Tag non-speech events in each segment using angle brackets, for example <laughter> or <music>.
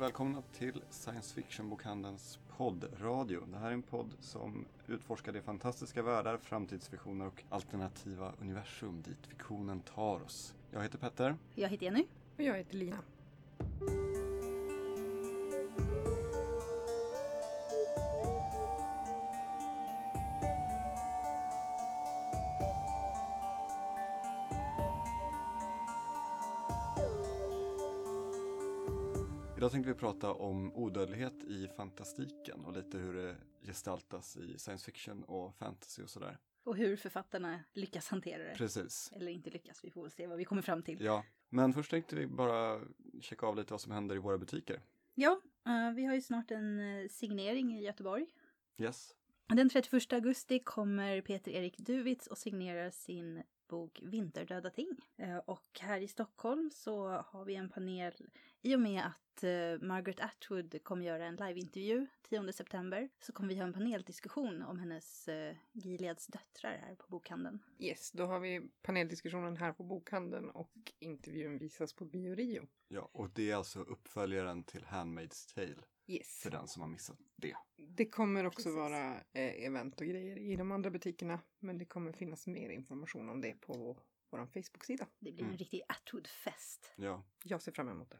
välkomna till Science Fiction-bokhandelns poddradio. Det här är en podd som utforskar de fantastiska världar, framtidsvisioner och alternativa universum dit fiktionen tar oss. Jag heter Petter. Jag heter Jenny. Och jag heter Lina. Prata om odödlighet i fantastiken och lite hur det gestaltas i science fiction och fantasy och sådär. Och hur författarna lyckas hantera det. Precis. Eller inte lyckas, vi får väl se vad vi kommer fram till. Ja, men först tänkte vi bara checka av lite vad som händer i våra butiker. Ja, uh, vi har ju snart en uh, signering i Göteborg. Yes. Den 31 augusti kommer Peter Erik Duvitz och signerar sin bok Vinterdöda ting. Uh, och här i Stockholm så har vi en panel i och med att uh, Margaret Atwood kommer göra en liveintervju 10 september så kommer vi ha en paneldiskussion om hennes uh, Gileads döttrar här på bokhandeln. Yes, då har vi paneldiskussionen här på bokhandeln och intervjun visas på Biorio. Ja, och det är alltså uppföljaren till Handmaid's Tale. Yes. För den som har missat det. Det kommer också Precis. vara eh, event och grejer i de andra butikerna. Men det kommer finnas mer information om det på vår Facebook-sida. Det blir Mm. en riktig Atwood-fest. Ja, Jag ser fram emot det.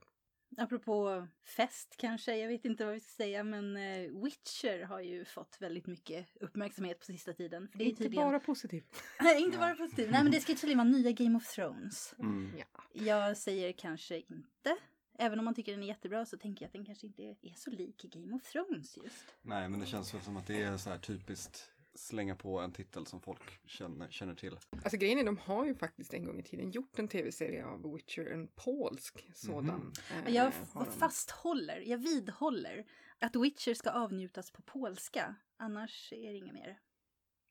Apropå fest kanske, jag vet inte vad vi ska säga, men eh, Witcher har ju fått väldigt mycket uppmärksamhet på sista tiden. För det är Inte tydligen... bara positivt. <laughs> Nej, inte bara positivt. Nej, men det ska tydligen vara nya Game of Thrones. mm. Ja. Jag säger kanske inte. Även om man tycker den är jättebra så tänker jag att den kanske inte är så lik Game of Thrones just. nej men det känns väl som att det är så här typiskt slänga på en titel som folk känner, känner till. Alltså grejen är, de har ju faktiskt en gång i tiden gjort en tv-serie av Witcher, en polsk sådan. Mhm. Eh, Jag har f- de. fasthåller, jag vidhåller att Witcher ska avnjutas på polska. Annars är det inget mer.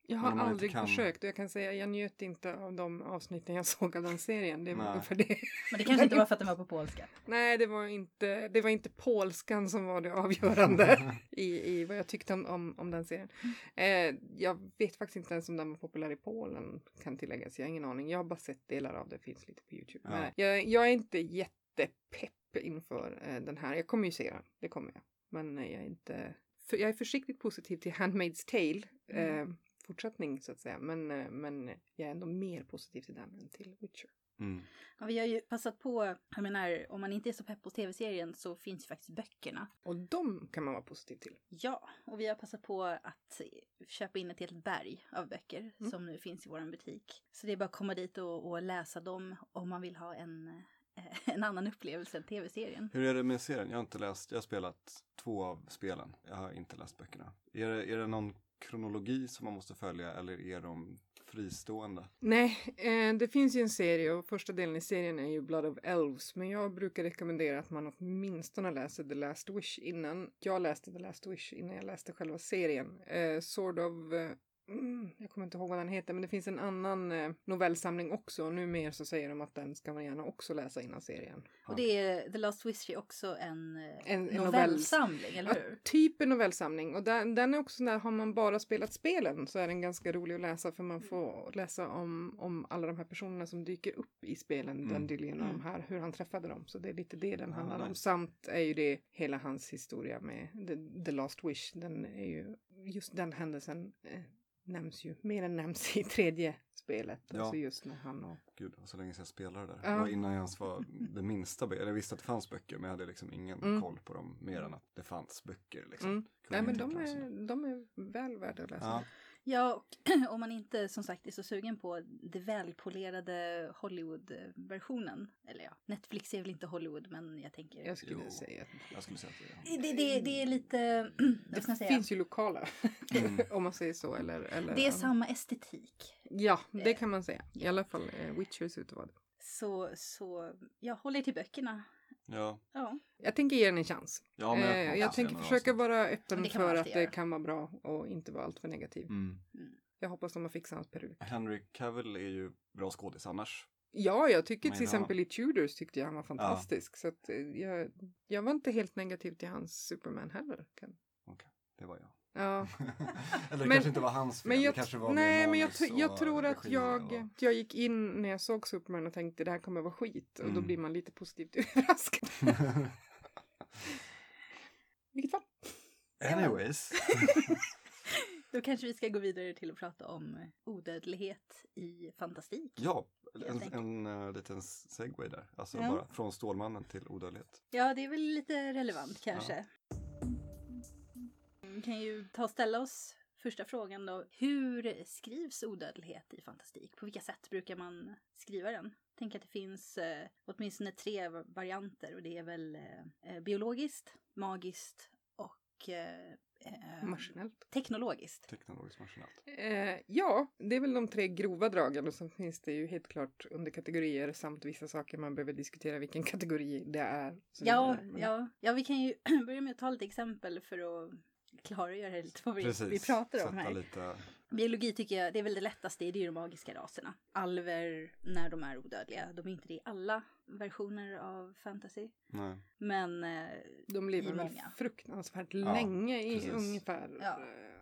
Jag har aldrig kan- försökt och jag kan säga jag njöt inte av de avsnitten jag <laughs> såg av den serien. Det var för det. Men det kanske inte var för att den var på polska. <laughs> Nej, det var inte, det var inte polskan som var det avgörande <laughs> i, i vad jag tyckte om, om, om den serien. Eh, jag vet faktiskt inte ens om den var populär i Polen, kan tilläggas. Jag har ingen aning. Jag har bara sett delar av det, finns lite på Youtube. Ja. Men jag, jag är inte jättepepp inför eh, den här. Jag kommer ju se den, det kommer jag. Men eh, jag är inte, för, jag är försiktigt positiv till Handmaid's Tale. Eh, fortsättning så att säga. Men, eh, men jag är ändå mer positiv till den än till Witcher. Mm. Ja, vi har ju passat på, jag menar, om man inte är så pepp på tv-serien så finns ju faktiskt böckerna. Och de kan man vara positiv till. Ja, och vi har passat på att köpa in ett helt berg av böcker Mm. som nu finns i vår butik. Så det är bara att komma dit och, och läsa dem om man vill ha en, eh, <laughs> en annan upplevelse än tv-serien. Hur är det med serien? Jag har inte läst, jag har spelat två av spelen. Jag har inte läst böckerna. Är det, är det någon kronologi som man måste följa eller är de fristående? Nej, eh, det finns ju en serie och första delen i serien är ju Blood of Elves. Men jag brukar rekommendera att man åtminstone läser The Last Wish innan. Jag läste The Last Wish innan jag läste själva serien. Eh, sort of... Eh, Mm, jag kommer inte ihåg vad den heter, men det finns en annan eh, novellsamling också. Och numera så säger de att den ska man gärna också läsa innan serien. Och det är, The Last Wish är också en, eh, En- en novellsamling, eller Ja, hur? typ en novellsamling. Och den, den är också när har man bara spelat spelen så är den ganska rolig att läsa för man får läsa om, om alla de här personerna som dyker upp i spelen. Mm. Dandelion och de Mm. här, hur han träffade dem. Så det är lite det den Ah, handlar om. nice. Samt är ju det hela hans historia med The, The Last Wish. Den är ju, just den händelsen eh, nämns ju mer än nämns i tredje spelet. Ja. Alltså just när han och... Gud, så länge sedan jag spelade där. Ja. Det innan jag ens var det minsta böcker. Jag visste att det fanns böcker men jag hade liksom ingen Mm. koll på dem mer än att det fanns böcker. Liksom. Mm. Nej men de är, de är väl värda att läsa. Ja, Ja, och <clears throat> om man inte som sagt är så sugen på det välpolerade Hollywood-versionen. Eller ja, Netflix är väl inte Hollywood, men jag tänker... Jag skulle Jo. säga att jag skulle säga att det är... Det, det, det är lite, <clears throat> Det säga? finns ju lokala, Mm. <laughs> om man säger så. Eller, eller, Det är samma estetik. Ja, det kan man säga. I alla fall eh, Witcher ser ut att vara det. Så, så jag håller till böckerna. Ja, Ja, Jag tänker ge den en chans. ja men Eh, jag, jag tänker försöka avsnitt. vara öppen för att alltid det göra. kan vara bra och inte vara alltför negativ. Mm. Jag hoppas de har fixat hans peruk. Henry Cavill är ju bra skådis annars. Ja, jag tycker Men till ja. exempel i Tudors tyckte jag han var fantastisk. Så att, eh, jag, jag var inte helt negativ till hans Superman heller. Kan- Det var jag. Ja, Eller <laughs> det Men- kanske inte var hans fel. men det jag, kanske var nej, men jag, jag tror att jag, och- jag gick in när jag såg Superman och tänkte det här kommer vara skit. Och då Mm. blir man lite positivt <laughs> överraskad. <laughs> vilket fall. Anyways. Då kanske vi ska gå vidare till att prata om odödlighet i fantastik. ja, en, enkelt. en uh, liten segway där. Alltså Ja. bara från Stålmannen till odödlighet. Ja, det är väl lite relevant kanske. Vi kan ju ta och ställa oss första frågan då. Hur skrivs odödlighet i fantastik? På vilka sätt brukar man skriva den? Tänk att det finns eh, åtminstone tre varianter och det är väl eh, eh, biologiskt, magiskt och eh, eh, Maskinellt. teknologiskt. Teknologiskt maskinellt. Eh, ja, det är väl de tre grova dragen och sen finns det ju helt klart underkategorier samt vissa saker man behöver diskutera vilken <laughs> kategori det är. Ja. Men- ja, ja, vi kan ju <clears throat> börja med att ta lite exempel för att klargöra lite vad vi, Precis. vi pratar om här. lite... Biologi tycker jag, det är väl det lättaste, det är ju de magiska raserna. Alver när de är odödliga, de är inte det i alla versioner av fantasy. Nej. Men eh, De lever i väl många. fruktansvärt Ja, länge i precis. ungefär. Ja. eh,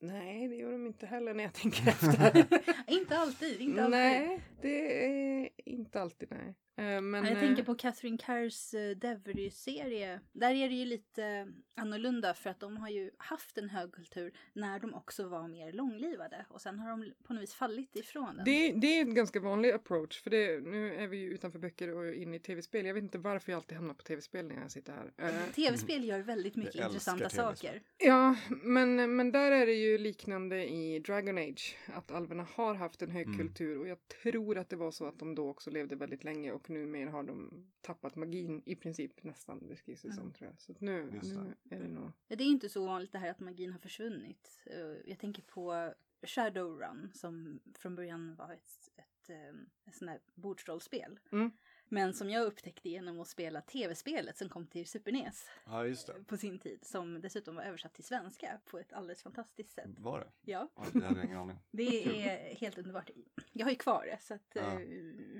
Nej, det gör de inte heller när jag <laughs> tänker efter. <laughs> inte alltid, inte alltid. nej, det är inte alltid nej. Eh, Men, jag tänker eh, på Catherine Carrs uh, Devery-serie. Där är det ju lite annorlunda för att de har ju haft en högkultur när de också var mer långlivade. Och sen har de på något vis fallit ifrån den. det, det är en ganska vanlig approach för det, nu är vi ju utanför böcker och inne i tv-spel. Jag vet inte varför jag alltid hamnar på tv-spel när jag sitter här. Eh, <laughs> Tv-spel gör väldigt mycket Jag intressanta saker. Ja, men, men där är det ju liknande i Dragon Age. Att alverna har haft en hög Mm. kultur och jag tror att det var så att de då också levde väldigt länge och numera har de tappat magin i princip nästan beskrivs det som Mm. tror jag. Så att nu, nu är det nog. Det är inte så vanligt det här att magin har försvunnit. Eh, Jag tänker på Shadowrun som från början var ett, ett, eh, ett sånt här bordsrollspel. Mm. Men som jag upptäckte genom att spela tv-spelet som kom till Super NES Ja, just det. på sin tid. Som dessutom var översatt till svenska på ett alldeles fantastiskt sätt. Var det? Ja, det hade jag ingen aning. <laughs> det är helt underbart. Jag har ju kvar det så att Ja. eh,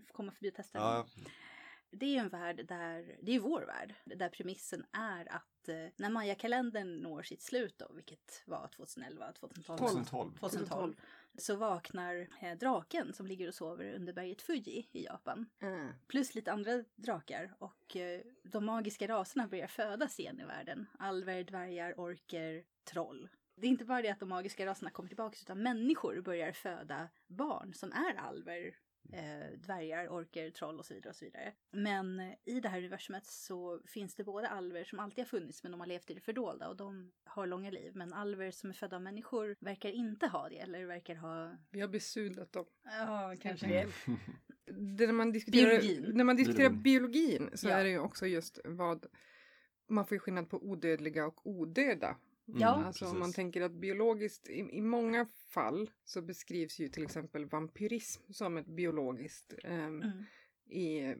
får komma förbi och testa det. Ja, Det är ju en värld där, det är vår värld, där premissen är att eh, när Maya-kalendern når sitt slut då, vilket var 2011, 2012, 2012. 2012 så vaknar eh, draken som ligger och sover under berget Fuji i Japan. Äh. Plus lite andra drakar och eh, de magiska raserna börjar födas igen i världen. Alver, dvärgar, orker, troll. Det är inte bara det att de magiska raserna kommer tillbaka utan människor börjar föda barn som är alver, eh, dvärgar, orker, troll och så vidare. och så vidare. Men eh, i det här universumet så finns det både alver som alltid har funnits men de har levt i det fördolda och de har långa liv. Men alver som är födda av människor verkar inte ha det eller verkar ha... Vi har besudlat dem. Ja, kanske det. <laughs> det när, man diskuterar, Biologin. när man diskuterar biologin så Ja. är det ju också just vad man får ju skillnad på odödliga och odöda. Ja. Mm, alltså om precis. man tänker att biologiskt, i, i många fall så beskrivs ju till exempel vampyrism som ett biologiskt. ehm, Mm. I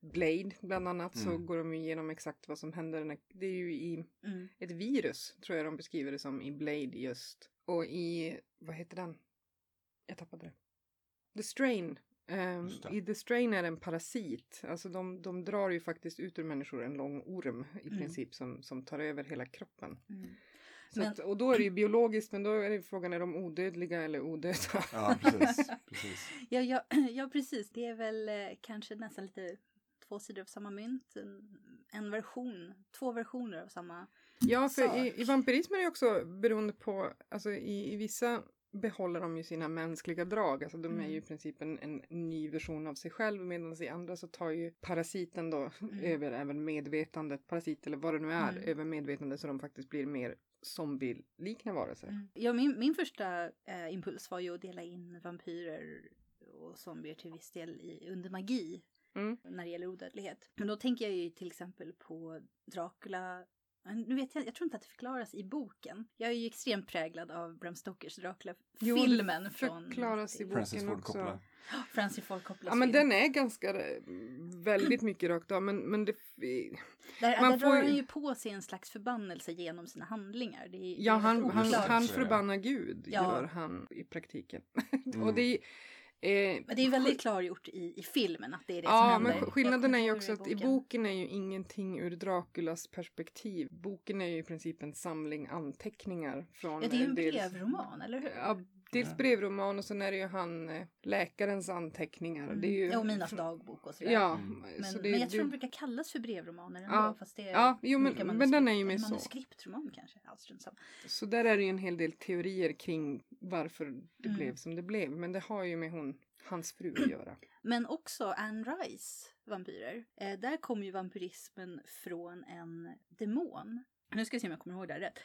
Blade bland annat så Mm. går de ju igenom exakt vad som händer. När, det är ju i Mm. ett virus tror jag de beskriver det som i Blade just. Och i, vad heter den? Jag tappade det. The Strain. Det. I The Strain är det en parasit. Alltså de, de drar ju faktiskt ut ur människor en lång orm i Mm. princip som, som tar över hela kroppen. Så Men- att, och då är det ju biologiskt men då är det frågan är de odödliga eller odöda? Ja, precis. <laughs> precis. Ja, ja, <clears throat> ja, precis. Det är väl eh, kanske nästan lite två sidor av samma mynt. En, en version, två versioner av samma. Ja, för sak. i, i vampyrism är det också beroende på, alltså i, i vissa behåller de ju sina mänskliga drag, alltså de är Mm. ju i princip en, en ny version av sig själv medan i andra så tar ju parasiten då Mm. över även medvetandet, parasit eller vad det nu är, Mm. över medvetandet så de faktiskt blir mer zombie-liknande varelser. Ja, min, min första eh, impuls var ju att dela in vampyrer och zombier till viss del i, under magi Mm. när det gäller odödlighet. Men då tänker jag ju till exempel på Dracula. Nu vet jag, jag tror inte att det förklaras i boken. Jag är ju extremt präglad av Bram Stokers Jo, Dracula-filmen från... förklaras i Francis boken Ford också. Coppola. Francis Ford Coppolas Ja men film. den är ganska eh, väldigt <clears throat> mycket rakt av men, men det, Där, Man där får drar ju- han ju på sig en slags förbannelse genom sina handlingar. Det är, Ja, det är han, han, han förbannar Gud, Ja. gör han i praktiken. <laughs> Mm. och det är, Eh, Men det är väldigt klargjort i, i filmen att det är det Ja, som men händer. sk- skillnaden är ju också att i boken är ju ingenting ur Draculas perspektiv. Boken är ju i princip en samling anteckningar från... Ja, det är ju en brevroman, eller hur? Ja, dels brevroman och sen är det ju han eh, läkarens anteckningar. Mm. Det är ju... Ja, och Minas dagbok och sådär. Ja, Mm. Men, så det, men jag tror det, de brukar kallas för brevromaner ändå, Ja. fast det är Ja, jo, men- men den är ju mer så. Manuskriptroman kanske, samma. Så där är det ju en hel del teorier kring varför det Mm. blev som det blev. Men det har ju med hon, hans fru att göra. <clears throat> Men också Anne Rice vampyrer. Eh, där kommer ju vampyrismen från en demon. Nu ska vi se om jag kommer ihåg det här rätt.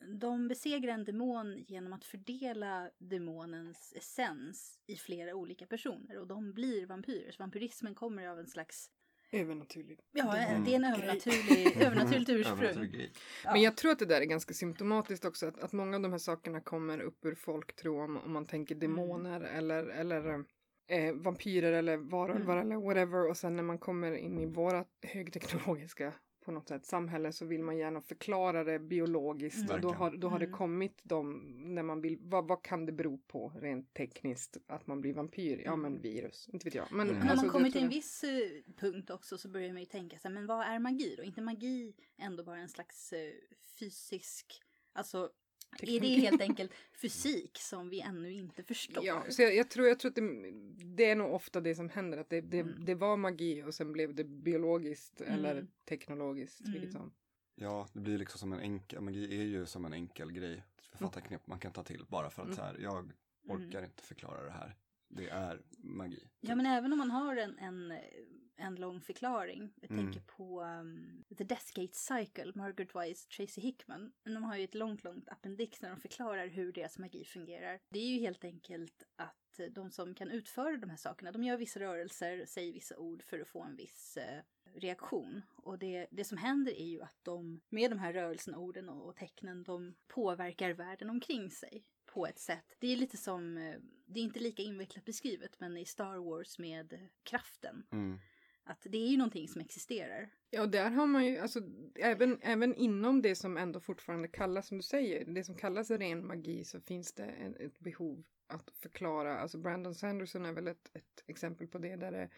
De besegrar en demon genom att fördela demonens essens i flera olika personer och de blir vampyrer. Så vampyrismen kommer av en slags, Övernaturligt. ja demon- det är en grej. övernaturlig, övernaturligt <laughs> ursprung. Övernaturlig grej. Ja. Men jag tror att det där är ganska symptomatiskt också. Att, att många av de här sakerna kommer upp ur folktro om, om man tänker demoner eller, eller eh, vampyrer eller varulvar Mm. eller whatever. Och sen när man kommer in i våra högteknologiska på något sätt samhälle så vill man gärna förklara det biologiskt. Mm. Och då har, då har det Mm. kommit de, när man vill, vad, vad kan det bero på rent tekniskt att man blir vampyr? Ja men Mm. virus, inte vet jag. Men, Mm. Men när alltså, man kommer till en viss eh, punkt också så börjar man ju tänka sig, men vad är magi då? Inte magi ändå bara en slags eh, fysisk, alltså är det Teknik. helt enkelt <laughs> fysik som vi ännu inte förstår? Ja, så jag, jag tror, jag tror att det, det är nog ofta det som händer. Att det, det, Mm. det var magi och sen blev det biologiskt Mm. eller teknologiskt. Mm. Vilket som. Ja, det blir liksom som en enkel, magi är ju som en enkel grej, författarknep man kan ta till bara för att Mm. så här, jag Mm. orkar inte förklara det här. Det är magi. Ja, men även om man har en, en, en lång förklaring. Jag Mm. tänker på um, The Deathgate Cycle, Margaret Wise, Tracy Hickman. De har ju ett långt, långt appendix när de förklarar hur deras magi fungerar. Det är ju helt enkelt att de som kan utföra de här sakerna, de gör vissa rörelser, säger vissa ord för att få en viss eh, reaktion. Och det, det som händer är ju att de, med de här rörelserna, orden och, och tecknen, de påverkar världen omkring sig på ett sätt. Det är lite som, eh, det är inte lika invecklat beskrivet, men i Star Wars med kraften. Mm. Att det är ju någonting som existerar. Ja, där har man ju, alltså även, även inom det som ändå fortfarande kallas, som du säger, det som kallas ren magi så finns det en, ett behov att förklara. Alltså Brandon Sanderson är väl ett, ett exempel på det där det,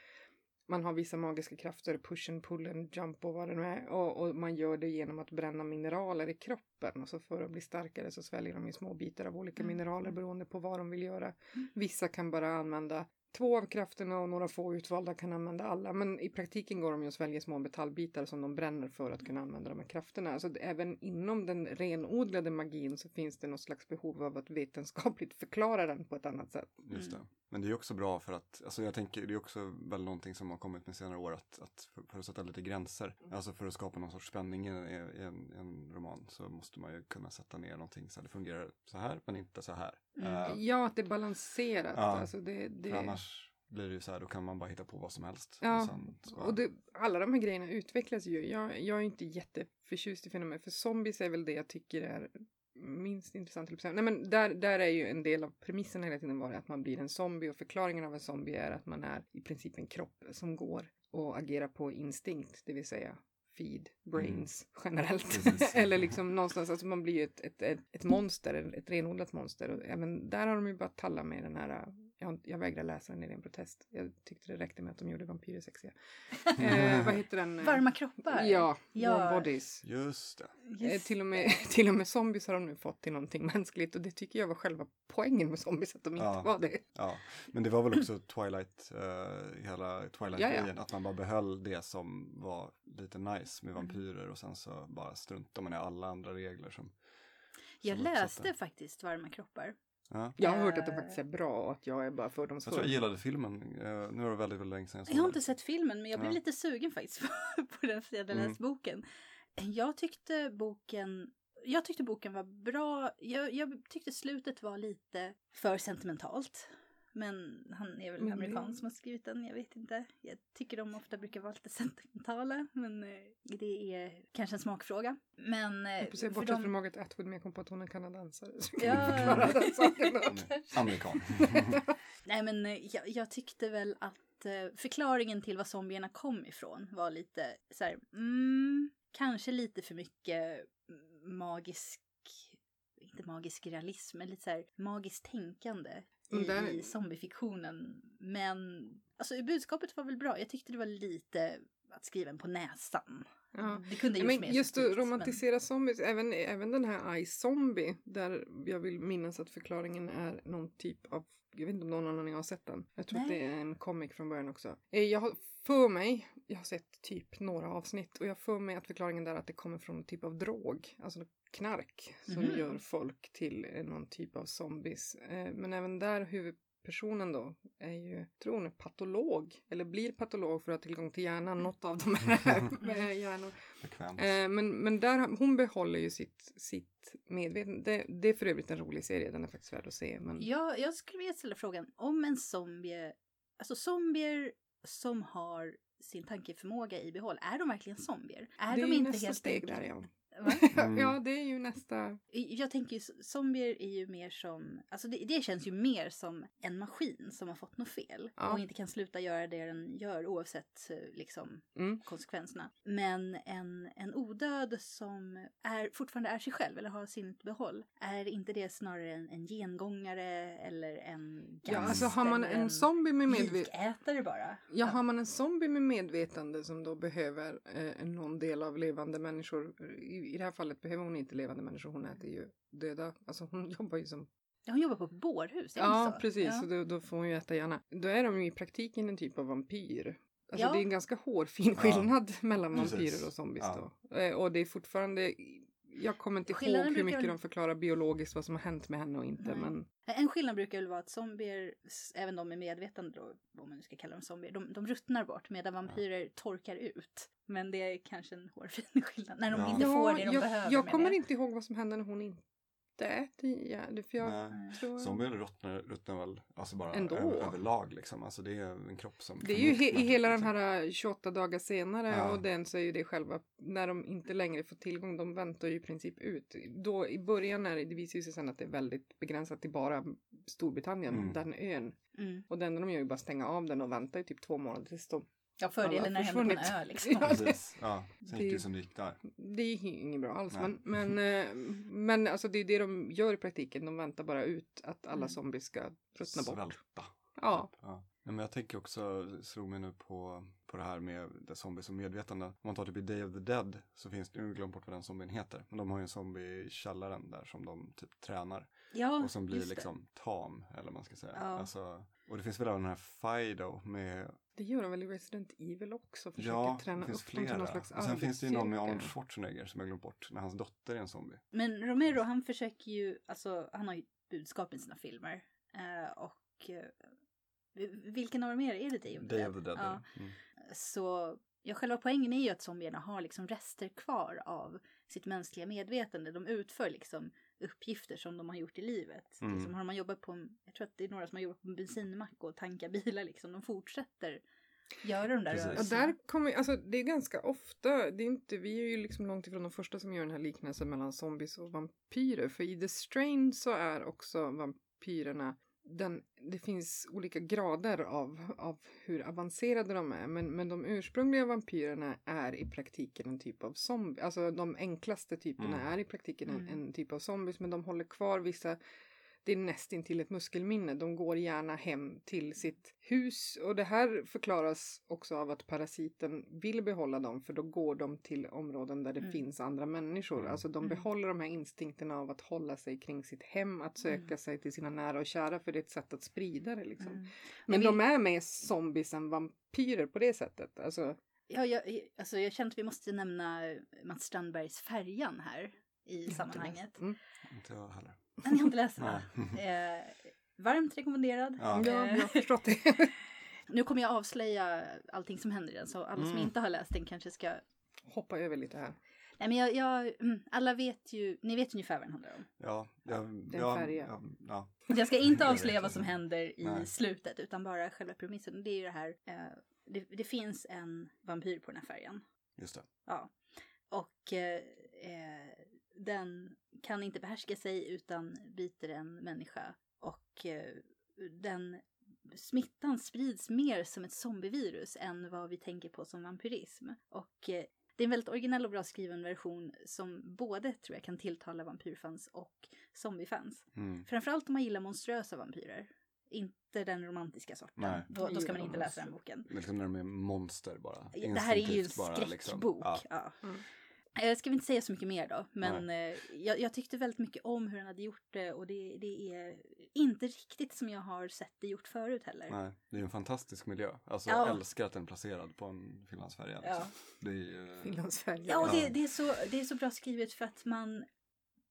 man har vissa magiska krafter, push and pull and jump och vad det nu är. Och, och man gör det genom att bränna mineraler i kroppen. Och så för att bli starkare så sväljer de i små bitar av olika Mm. mineraler beroende på vad de vill göra. Mm. Vissa kan bara använda två av krafterna och några få utvalda kan använda alla. Men i praktiken går de ju att svälja små metallbitar som de bränner för att kunna använda de här krafterna. Alltså det- även inom den renodlade magin så finns det något slags behov av att vetenskapligt <laughs> förklara den på ett annat sätt. Just Mm. det. Men det är också bra för att, alltså jag tänker, det är också väl någonting som har kommit med senare år att, att för, för att sätta lite gränser, alltså för att skapa någon sorts spänning i, en- i en, en roman så måste man ju kunna sätta ner någonting så att det fungerar så här men inte så här. Mm. Eh, Ja, att det är balanserat. Ja. Alltså det, det... Annars blir det ju så här, då kan man bara hitta på vad som helst. Ja, Och sen så Och det, alla de här grejerna utvecklas ju. Jag, jag är inte jätteförtjust i fenomen. För zombies är väl det jag tycker är minst intressant. Nej men där, där är ju en del av premissen hela tiden varit att man blir en zombie. Och förklaringen av en zombie är att man är i princip en kropp som går och agerar på instinkt. Det vill säga feed brains generellt. Precis. <laughs> eller liksom någonstans, alltså man blir ju ett, ett, ett, ett monster, ett, renodlat monster. Och även där har de ju bara talla med den här jag, jag vägrar läsa den i ren protest. Jag tyckte det räckte med att de gjorde vampyrer sexiga. <laughs> eh, vad heter den? Varma kroppar. Ja, Ja. warm bodies. Just det. Eh, till, och med, <laughs> till och med zombies har de nu fått till någonting <laughs> mänskligt och det tycker jag var själva poängen med zombies, att de inte Ja. var det. Ja, men det var väl också Twilight, uh, hela Twilight-grejen, att man bara behöll det som var lite nice med vampyrer och sen så bara struntade man i alla andra regler som... Jag läste faktiskt Varma kroppar. Ja. Jag har hört att det Eh. faktiskt är bra och att jag är bara Jag tror fördomsfull. jag gillade filmen, Eh, nu var det väldigt, väldigt länge sedan jag såg Jag har den. inte sett filmen men jag blev Ja. lite sugen faktiskt på <laughs> den för jag hade Mm. boken. Jag tyckte boken jag tyckte boken var bra. Jag, jag tyckte slutet var lite för sentimentalt. Men han är väl Mm, amerikan som har skrivit den, jag vet inte. Jag tycker de ofta brukar vara lite <laughs> sentimentala, men eh, det är kanske en smakfråga. Men eh, Jag för bortsett de- från Margaret Atwood, men jag kom på att hon är kanadensare. Så Ja. förklara den <laughs> saken. Amerikan. <laughs> Nej men eh, jag, jag tyckte väl att förklaringen till var zombierna kom ifrån var lite så här, mm, kanske lite för mycket magisk, inte magisk realism, men lite så här magiskt tänkande. Men i, i zombiefiktionen. Men alltså, budskapet var väl bra. Jag tyckte det var lite att skriva en på näsan. Ja. Det kunde gjorts Men just att romantisera zombies, även, även den här Ice Zombie, där jag vill minnas att förklaringen är någon typ av, jag vet inte om någon annan har sett den. Jag tror att Nej. det är en comic från början också. Eh, Jag har för mig, jag har sett typ några avsnitt och jag för mig att förklaringen där är att det kommer från någon typ av drog, alltså knark som Mhm. gör folk till någon typ av zombies. Eh, Men även där huvudpersonen då är ju, tror hon är patolog eller blir patolog för att ha tillgång till hjärnan, något av de här <laughs> med hjärnor. Bekvämt. Eh, men, men där, hon behåller ju sitt, sitt medvetande. Det, det är för övrigt en rolig serie, den är faktiskt värd att se. Men... Jag, jag skulle vilja ställa frågan om en zombie, alltså zombier som har sin tankeförmåga i behåll, är de verkligen zombier? Är det är de inte helt steg där ja. Mm. <laughs> ja, det är ju nästa. Jag tänker ju, zombier är ju mer som, alltså det, det känns ju mer som en maskin som har fått något fel Ja. och inte kan sluta göra det den gör oavsett eh, liksom Mm. konsekvenserna. Men en, en odöd som är, fortfarande är sig själv eller har sinnet i behåll, är inte det snarare en, en gengångare eller en gangster? Ja, alltså har man eller en zombie med medvetande. bara? Ja, har man en zombie med medvetande som då behöver eh, någon del av levande människor. I, I det här fallet behöver hon inte levande människor, hon äter ju döda. Alltså hon <laughs> jobbar ju som Ja, hon jobbar på ett bårhus, Ja, så? precis. Ja. Så då, då får hon ju äta gärna. Då är de ju i praktiken en typ av vampyr. Alltså Ja. det är en ganska hårfin skillnad <laughs> mellan Precis. vampyrer och zombies Ja. då. Eh, Och det är fortfarande, jag kommer inte Skillnaden ihåg hur mycket väl- de förklarar biologiskt vad som har hänt med henne och inte. Nej. Men En skillnad brukar väl vara att zombier, även de med medvetande då, om man nu ska kalla dem zombier, de, de ruttnar bort medan vampyrer torkar ut. Men det är kanske en hårfin <laughs> skillnad, när de Ja. inte får det de jag, behöver jag kommer det. inte ihåg vad som händer när hon inte äter ihjäl För jag Nej. tror... Zombier ruttnar, ruttnar väl alltså bara Ändå. över, överlag liksom. Alltså det är en kropp som Det är ju he- i hela den liksom. här eh, 28 dagar senare Ja. och den så är ju det själva, när de inte längre får tillgång, de väntar ju i princip ut. Då i början är det, det visar ju sig sen att det är väldigt begränsat till bara Storbritannien, Mm. den ön. Mm. Och det enda de gör är bara stänga av den och vänta i typ två månader tills de... Ja, fördelen det händer på en ö <laughs> liksom. Ja. Precis. Ja, sen gick det som det gick där. Det är ju inget bra alls. Nej. Men, men, eh, men alltså det är det de gör i praktiken. De väntar bara ut att alla Mm. zombies ska ruttna bort. Svälta. Ja. Ja. Nej, Men jag tänker också, slog mig nu på, på det här med det zombies och medvetande. Om man tar typ i Day of the Dead så finns det, nu glömt bort vad den zombien heter. Men de har ju en zombie i källaren där som de typ tränar. Ja, Och som blir liksom tam, eller vad man ska säga. Ja. Alltså, och det finns väl även den här Fido med, Det gör de väl i Resident Evil också. Försöker ja, träna det finns upp flera. någon slags Och sen finns det ju någon med Arnold. Schwarzenegger som jag glömt bort, när hans dotter är en zombie. Men Romero han försöker ju, alltså han har ju budskap i sina filmer. Eh, och eh, vilken av dem är det? Är det Day of the Day Dead? of the Dead. Ja. Mm. Så ja, själva poängen är ju att zombierna har liksom rester kvar av sitt mänskliga medvetande. De utför liksom uppgifter som de har gjort i livet. Mm. Liksom har man jobbat på, en, jag tror att det är några som har jobbat på en bensinmack och tankar bilar liksom. De fortsätter göra de där rörelserna. där kommer, alltså det är ganska ofta, det är inte, vi är ju liksom långt ifrån de första som gör den här liknelsen mellan zombies och vampyrer. För i The Strain så är också vampyrerna, den, det finns olika grader av, av hur avancerade de är. Men, men de ursprungliga vampyrerna är i praktiken en typ av zombie. Alltså de enklaste typerna Mm. är i praktiken en, Mm. en typ av zombies. Men de håller kvar vissa det är nästintill ett muskelminne. De går gärna hem till sitt hus och det här förklaras också av att parasiten vill behålla dem för då går de till områden där det Mm. finns andra människor. Mm. Alltså de Mm. behåller de här instinkterna av att hålla sig kring sitt hem, att söka Mm. sig till sina nära och kära för det är ett sätt att sprida det liksom. Mm. Men Jag de är mer zombies än vampyrer på det sättet. Alltså, Ja, jag, alltså jag känner att vi måste nämna Mats Strandbergs Färjan här i sammanhanget. Mm. Inte jag heller. Den har jag inte läst. Eh, varmt rekommenderad. Ja. Ja, Eh, jag har förstått det. <laughs> nu kommer jag avslöja allting som händer i den, så alla som Mm. inte har läst den kanske ska... Hoppa över lite här. Nej, men jag, jag, mm, alla vet ju, ni vet ungefär vad den handlar om. Ja, jag, en ja, färja. ja, ja. Jag ska inte <laughs> avslöja vad som händer i Nej. slutet, utan bara själva premissen. Det är ju det här, eh, det, det finns en vampyr på den här färjan. Just det. Ja. Och eh, eh, den kan inte behärska sig utan biter en människa. Och eh, den smittan sprids mer som ett zombievirus än vad vi tänker på som vampyrism. Och eh, det är en väldigt originell och bra skriven version som både tror jag kan tilltala vampyrfans och zombiefans. Mm. Framförallt om man gillar monströsa vampyrer. Inte den romantiska sorten. Nej. Då, då ska man inte läsa den boken. Liksom när de är monster bara. Det här är ju en liksom. skräckbok. Ja. Ja. Mm. Jag ska vi inte säga så mycket mer då, men eh, jag, jag tyckte väldigt mycket om hur han hade gjort det och det, det är inte riktigt som jag har sett det gjort förut heller. Nej, det är en fantastisk miljö. Alltså Ja. jag älskar att den är placerad på en finlandsfärja. Liksom. Ja. Det är ju... Ja, och det, det, är så, det är så bra skrivet för att man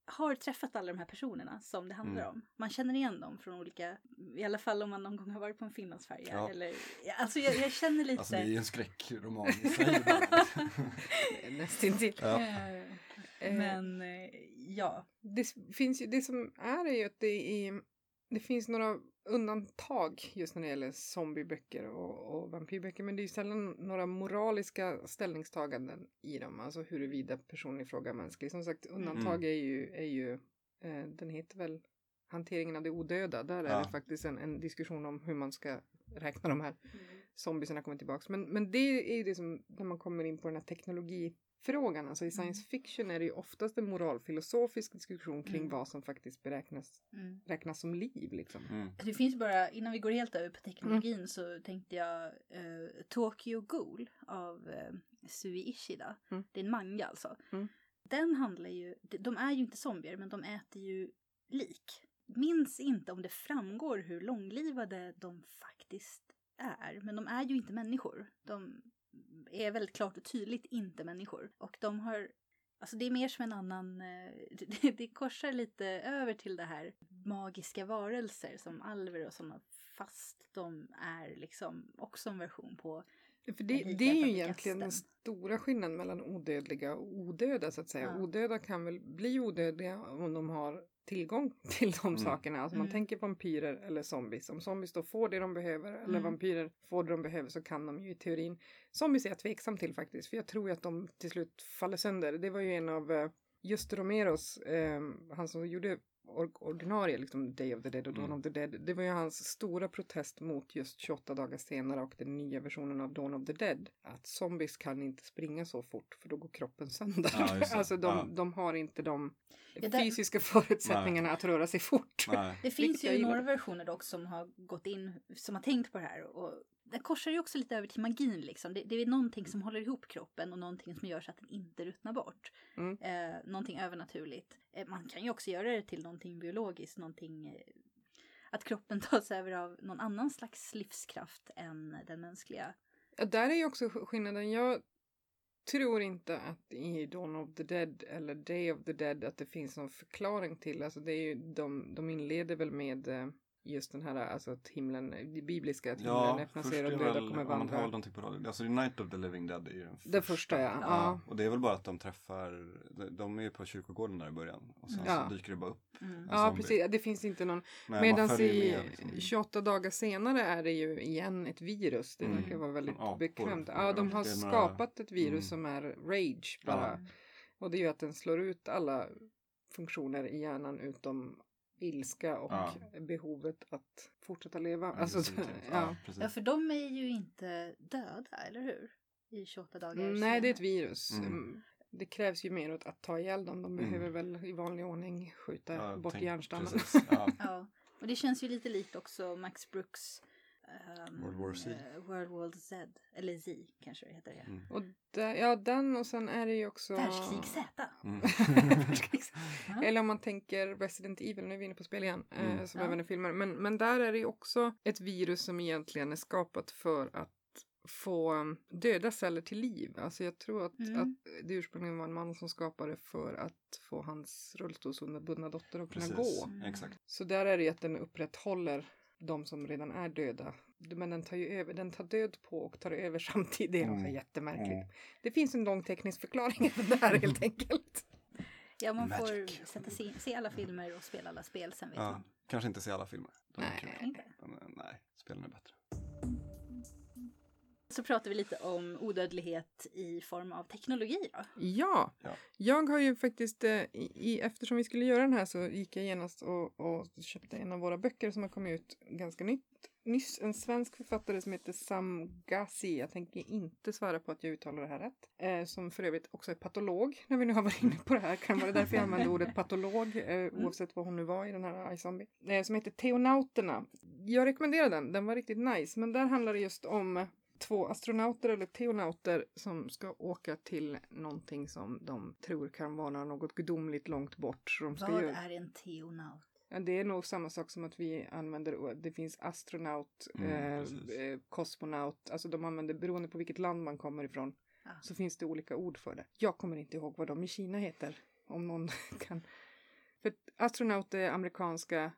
har träffat alla de här personerna som det handlar Mm. om. Man känner igen dem från olika, i alla fall om man någon gång har varit på en finlandsfärja. Ja. Eller, alltså jag, jag känner lite... Alltså det är ju en skräckroman i sig. <laughs> <laughs> Nästintill. ja. Eh, Eh, Men eh, ja. det finns ju, det som är är ju att det är, det finns några undantag just när det gäller zombieböcker och, och vampyrböcker. Men det är ju sällan några moraliska ställningstaganden i dem. Alltså huruvida personen i fråga är mänsklig. Som sagt, undantag är ju, är ju eh, den heter väl Hanteringen av det odöda. Där är Ja. det faktiskt en, en diskussion om hur man ska räkna de här zombiesarna kommer tillbaks. Men, men det är ju det som, när man kommer in på den här teknologifrågan, alltså i science fiction är det ju oftast en moralfilosofisk diskussion kring Mm. vad som faktiskt beräknas, Mm. räknas som liv liksom. Mm. Det finns bara, innan vi går helt över på teknologin så tänkte jag eh, Tokyo Ghoul av eh, Sui Ishida. Mm. Det är en manga alltså. Mm. Den handlar ju, de- de är ju inte zombier men de äter ju lik. Minns inte om det framgår hur långlivade de faktiskt är. Men de är ju inte människor. De är väldigt klart och tydligt inte människor. Och de har Alltså det är mer som en annan, eh, <laughs> det, korsar lite över till det här magiska varelser som alver och sådana fast de är liksom också en version på För det, det är ju egentligen den stora skillnaden mellan odödliga och odöda så att säga. Ja. Odöda kan väl bli odödliga om de har tillgång <laughs> till de Mm. sakerna. Alltså man Mm. tänker vampyrer eller zombies. Om zombies då får det de behöver eller Mm. vampyrer får det de behöver så kan de ju i teorin. Zombies är jag tveksam till faktiskt för jag tror ju att de till slut faller sönder. Det var ju en av eh, Just Romeros, eh, han som gjorde or- ordinarie liksom Day of the Dead och Dawn Mm. of the Dead. Det var ju hans stora protest mot just 28 dagar senare och den nya versionen av Dawn of the Dead. Att zombies kan inte springa så fort för då går kroppen sönder. Ja, <laughs> alltså de, Ja. de har inte de fysiska förutsättningarna att röra sig fort. Nej. Det <laughs> finns ju några versioner dock som har gått in, som har tänkt på det här. Och det korsar ju också lite över till magin liksom. Det, det är någonting som håller ihop kroppen och någonting som gör så att den inte ruttnar bort. Mm. Eh, någonting övernaturligt. Eh, man kan ju också göra det till någonting biologiskt, någonting eh, att kroppen <laughs> tas över av någon annan slags livskraft än den mänskliga. Ja, där är ju också skillnaden. Jag tror inte att i Dawn of the Dead eller Day of the Dead att det finns någon förklaring till. Alltså det är ju, de, de inleder väl med eh, just den här, alltså att himlen, det bibliska, att himlen Ja, öppnar sig och de döda kommer om man har vandra. någonting på radio. Alltså Night of the Living Dead är ju den första. Det första, ja. Ja. Och det är väl bara att de träffar, de- är ju på kyrkogården där i början. Och sen Ja. så dyker det bara upp Mm. Ja, zombie. precis. Det finns inte någon. Nej, Medan i med, liksom. 28 dagar senare är det ju igen ett virus. Det Mm. verkar vara väldigt apor. bekvämt. Ja, de har skapat ett virus Mm. som är rage bara. Mm. Och det är ju att den slår ut alla funktioner i hjärnan utom ilska och Ja. behovet att fortsätta leva. Ja, Alltså, definitivt. <laughs> ja. Ja, för de är ju inte döda, eller hur? I 28 dagar Mm, Nej, det är ett virus. Mm. Mm. Det krävs ju mer åt att ta ihjäl dem. De Mm. behöver väl i vanlig ordning skjuta Ja, bort tänk- hjärnstammen. <laughs> Ja, och det känns ju lite likt också Max Brooks ehm, World War Z. eh, World War Z, eller Z kanske det heter det. Mm. Och där, ja, den och sen är det ju också... Världskrig Z. Mm. <laughs> Eller om man tänker Resident Evil, nu är vi inne på spel igen, eh, Mm. som Ja. även är filmer. Men, men där är det ju också ett virus som egentligen är skapat för att få um, döda celler till liv. Alltså jag tror att, Mm. att det ursprungligen var en man som skapade för att få hans rullstolsbundna dotter att kunna Precis, gå. Mm. exakt. Så där är det ju att den upprätthåller de som redan är döda. Men den tar ju över, den tar död på och tar över <laughs> samtidigt. Det är Mm. jättemärkligt. Mm. Det finns en lång teknisk förklaring till <laughs> det här helt <laughs> enkelt. Ja, man Magic. får sätta sig, se alla filmer och spela alla spel, sen vet Ja, man. kanske inte se alla filmer. De är Nej. Inte. Men, Så pratar vi lite om odödlighet i form av teknologi då. Ja, Ja. jag har ju faktiskt, eh, i, eftersom vi skulle göra den här så gick jag genast och, och köpte en av våra böcker som har kommit ut ganska nytt. Nyss en svensk författare som heter Sam Ghazi, jag tänker inte svara på att jag uttalar det här rätt, eh, som för övrigt också är patolog, när vi nu har varit inne på det här, kan vara därför jag använder ordet patolog, eh, oavsett vad hon nu var i den här iZombie, eh, som heter Teonauterna. jag rekommenderar den, den var riktigt nice. Men där handlar det just om två astronauter eller teonauter som ska åka till någonting som de tror kan vara något gudomligt långt bort. Så de ska Vad göra. är en teonaut? Ja, det är nog samma sak som att vi använder, det finns astronaut, Mm, eh, eh, kosmonaut, alltså de använder, beroende på vilket land man kommer ifrån, Ja. så finns det olika ord för det. Jag kommer inte ihåg vad de i Kina heter, om någon <laughs> kan. För astronaut är amerikanska,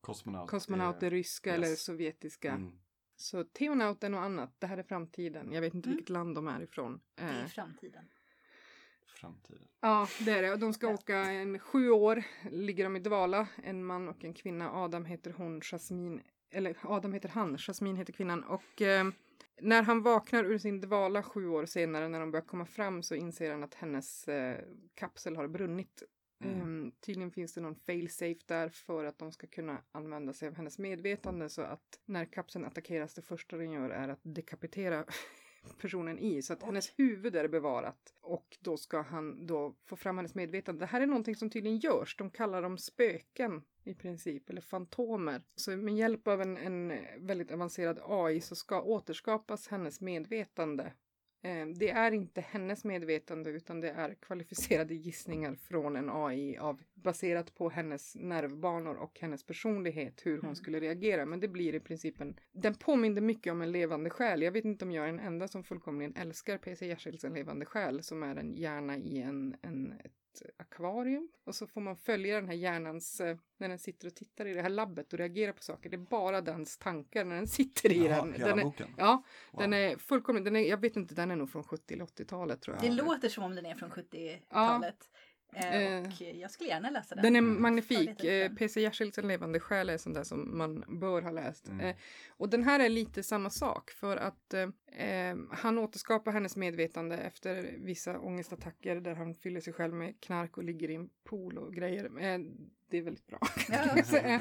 Kosmonaut. kosmonaut är ryska yes. eller sovjetiska. Mm. Så teonaut är något annat, det här är framtiden. Jag vet inte Mm. vilket land de är ifrån. Det är Eh, framtiden. Framtiden. Ja, det är det. Och de ska Ja. åka en sju år, ligger de i dvala. En man och en kvinna. Adam heter hon, Jasmin, eller Adam heter han, Jasmin heter kvinnan. Och eh, när han vaknar ur sin dvala sju år senare, när de börjar komma fram, så inser han att hennes eh, kapsel har brunnit. Mm. Eh, tydligen finns det någon fail-safe där för att de ska kunna använda sig av hennes medvetande så att när kapseln attackeras, det första den gör är att dekapitera <laughs> personen i så att hennes huvud är bevarat och då ska han då få fram hennes medvetande. Det här är någonting som tydligen görs. De kallar dem spöken i princip eller fantomer. Så med hjälp av en, en väldigt avancerad AI så ska återskapas hennes medvetande. Eh, Det är inte hennes medvetande utan det är kvalificerade gissningar från en AI av, baserat på hennes nervbanor och hennes personlighet hur hon Mm. skulle reagera. Men det blir i princip en... Den påminner mycket om en levande själ. Jag vet inte om jag är den enda som fullkomligen älskar PC Jersilds En levande själ som är en hjärna i en, en, ett akvarium. Och så får man följa den här hjärnans, eh, när den sitter och tittar i det här labbet och reagerar på saker. Det är bara dens tankar när den sitter i Jaha, den. hela den är, boken? Ja, Wow. den är fullkomligt, den är, jag vet inte, den är nog från 70 eller 80-talet tror jag. Det låter som om den är från 70-talet. Eh, Eh, och jag skulle gärna läsa den. Den är Mm. Magnifik. Eh. PC Jersilds En levande själ är sånt där som man bör ha läst. Mm. Och den här är lite samma sak för att eh, han återskapar hennes medvetande efter vissa ångestattacker där han fyller sig själv med knark och ligger i en pool och grejer. Eh, det är väldigt bra. Ja. Så, eh,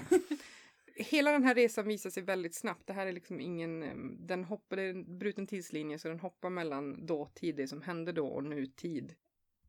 Hela den här resan visar sig väldigt snabbt. Det här är liksom ingen, den hoppar, det är en bruten tidslinje så den hoppar mellan dåtid, det som hände då och nutid.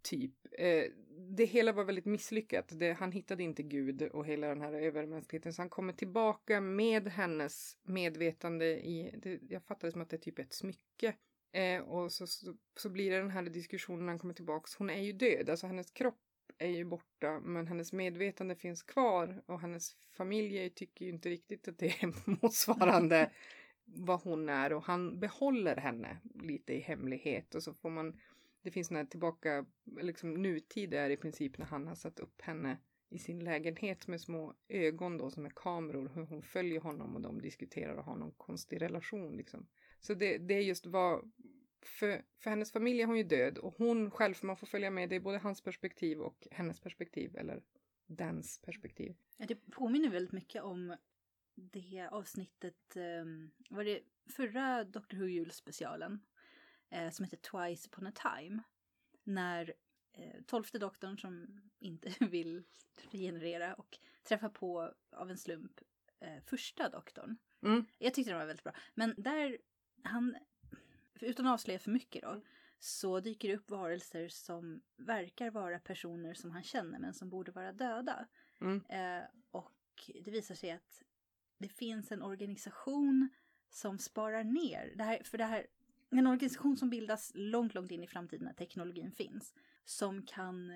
Typ. Eh, det hela var väldigt misslyckat. Det, han hittade inte Gud och hela den här övermänskligheten så han kommer tillbaka med hennes medvetande i, det, jag fattar det som att det är typ ett smycke. Eh, och så, så, så blir det den här diskussionen när han kommer tillbaks. Hon är ju död, alltså hennes kropp är ju borta men hennes medvetande finns kvar och hennes familj tycker ju inte riktigt att det är <laughs> motsvarande <laughs> vad hon är och han behåller henne lite i hemlighet och så får man det finns några tillbaka, liksom nutid är i princip när han har satt upp henne i sin lägenhet med små ögon då som är kameror, hur hon följer honom och de diskuterar och har någon konstig relation liksom. Så det, det är just vad, för, för hennes familj är hon ju död och hon själv, för man får följa med, det är både hans perspektiv och hennes perspektiv eller dens perspektiv. Det påminner väldigt mycket om det avsnittet, um, var det förra Doctor Who julspecialen? Eh, som heter Twice upon a time. När eh, tolfte doktorn som inte <laughs> vill regenerera och träffar på av en slump eh, första doktorn. Mm. Jag tyckte den var väldigt bra. Men där, han, utan att avslöja för mycket då, så dyker det upp varelser som verkar vara personer som han känner men som borde vara döda. Mm. Eh, och det visar sig att det finns en organisation som sparar ner. Det här, för det här, en organisation som bildas långt, långt in i framtiden när teknologin finns. Som kan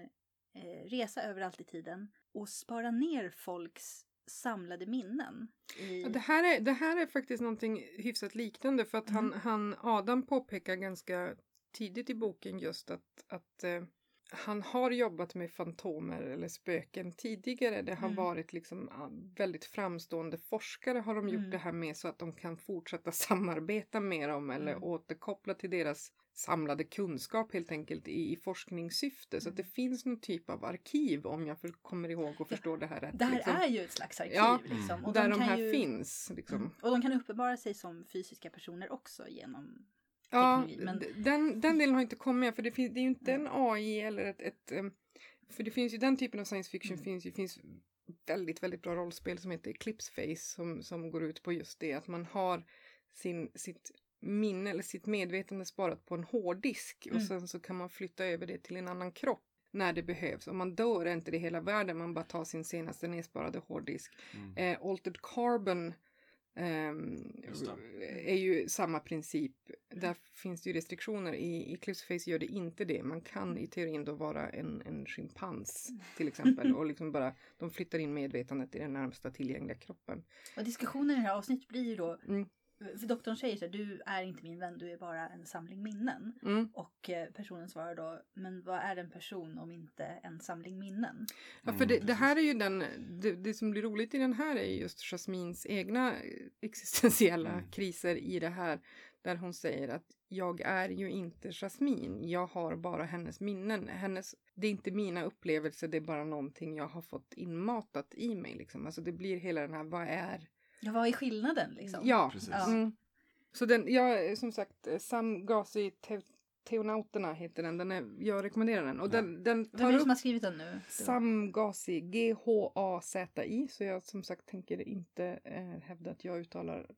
eh, resa överallt i tiden och spara ner folks samlade minnen. I... Ja, det, här är, det här är faktiskt någonting hyfsat liknande för att han, Mm. han, Adam påpekar ganska tidigt i boken just att, att eh, han har jobbat med fantomer eller spöken tidigare. Det har Mm. varit liksom ah, väldigt framstående forskare har de gjort Mm. det här med så att de kan fortsätta <laughs> samarbeta med dem eller Mm. återkoppla till deras samlade kunskap helt enkelt i, i forskningssyfte. Så att det Mm. finns någon typ av arkiv om jag för, kommer ihåg och förstår det här rätt. Det här liksom. är ju ett slags arkiv. Ja, liksom. och där de, kan här ju... finns. Liksom. Mm. Och de kan uppenbara sig som fysiska personer också genom Ja, men- den, den delen har inte kommit för det, finns, det är ju inte en AI eller ett, ett em, för det finns ju den typen av science fiction Mm. finns ju, finns väldigt, väldigt bra rollspel som heter Eclipse Face som, som går ut på just det att man har sin, sitt minne eller sitt medvetande sparat på en hårddisk och Mm. sen så kan man flytta över det till en annan kropp när det behövs. Om man dör är inte det hela världen, man bara tar sin senaste nedsparade hårddisk. Mm. Eh, Altered Carbon det. är ju samma princip. Där finns det ju restriktioner. I, i Cliffs Face gör det inte det. Man kan i teorin då vara en, en schimpans <laughs> till exempel. och liksom bara, de flyttar in medvetandet i den närmsta tillgängliga kroppen. Och diskussionen i det här avsnittet blir ju då, Mm. För doktorn säger så här, du är inte min vän, du är bara en samling minnen. Mm. Och eh, personen svarar då, men vad är en person om inte en samling minnen? Ja, för Mm, det, det precis. här är ju den, det, det som blir roligt i den här är just Jasmins egna existentiella Mm. kriser i det här. Där hon säger att jag är ju inte Jasmin, jag har bara hennes minnen. Hennes, det är inte mina upplevelser, det är bara någonting jag har fått inmatat i mig. Liksom. Alltså det blir hela den här, vad är... Ja, vad är skillnaden liksom? Ja, Precis. Ja. Mm. Så den, ja, som sagt, Sam Gazi Te, Teonauterna heter den. den är, jag rekommenderar den. Och Ja. den, den Vem tar är det som har skrivit den nu? Sam Gazi, G-H-A-Z-I. Så jag som sagt tänker inte eh, hävda att jag uttalar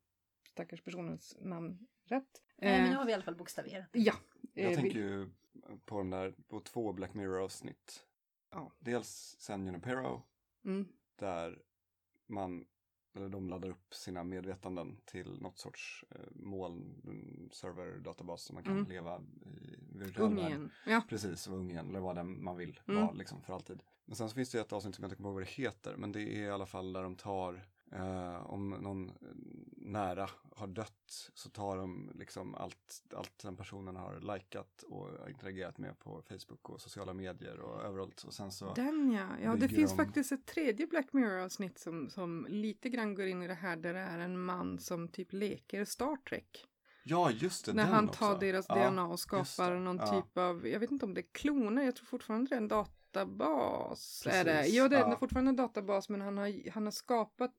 stackars personens namn rätt. Nej, men nu Eh, har vi i alla fall bokstaverat. Ja. Jag eh, tänker ju på de där, på två Black Mirror-avsnitt. Ja. Dels San Junipero, Mm, där man, eller de laddar upp sina medvetanden till något sorts eh, moln, mm, server-databas som man kan Mm. leva i virtuell värld. Ja. Precis, vara ung igen, eller vad den man vill Mm. vara liksom för alltid. Men sen så finns det ett avsnitt som jag inte kommer ihåg vad det heter, men det är i alla fall där de tar eh, om någon eh, nära har dött så tar de liksom allt, allt den personen har likat och interagerat med på Facebook och sociala medier och överallt. Och sen så, Den ja. Ja, det finns de- faktiskt ett tredje Black Mirror-avsnitt som, som lite grann går in i det här där det är en man som typ leker Star Trek. ja just det, När han också. tar deras Ja, DNA och skapar någon Ja. typ av, jag vet inte om det är kloner, jag tror fortfarande det är en databas. Är det? Ja, det är ja. fortfarande en databas men han har, han har skapat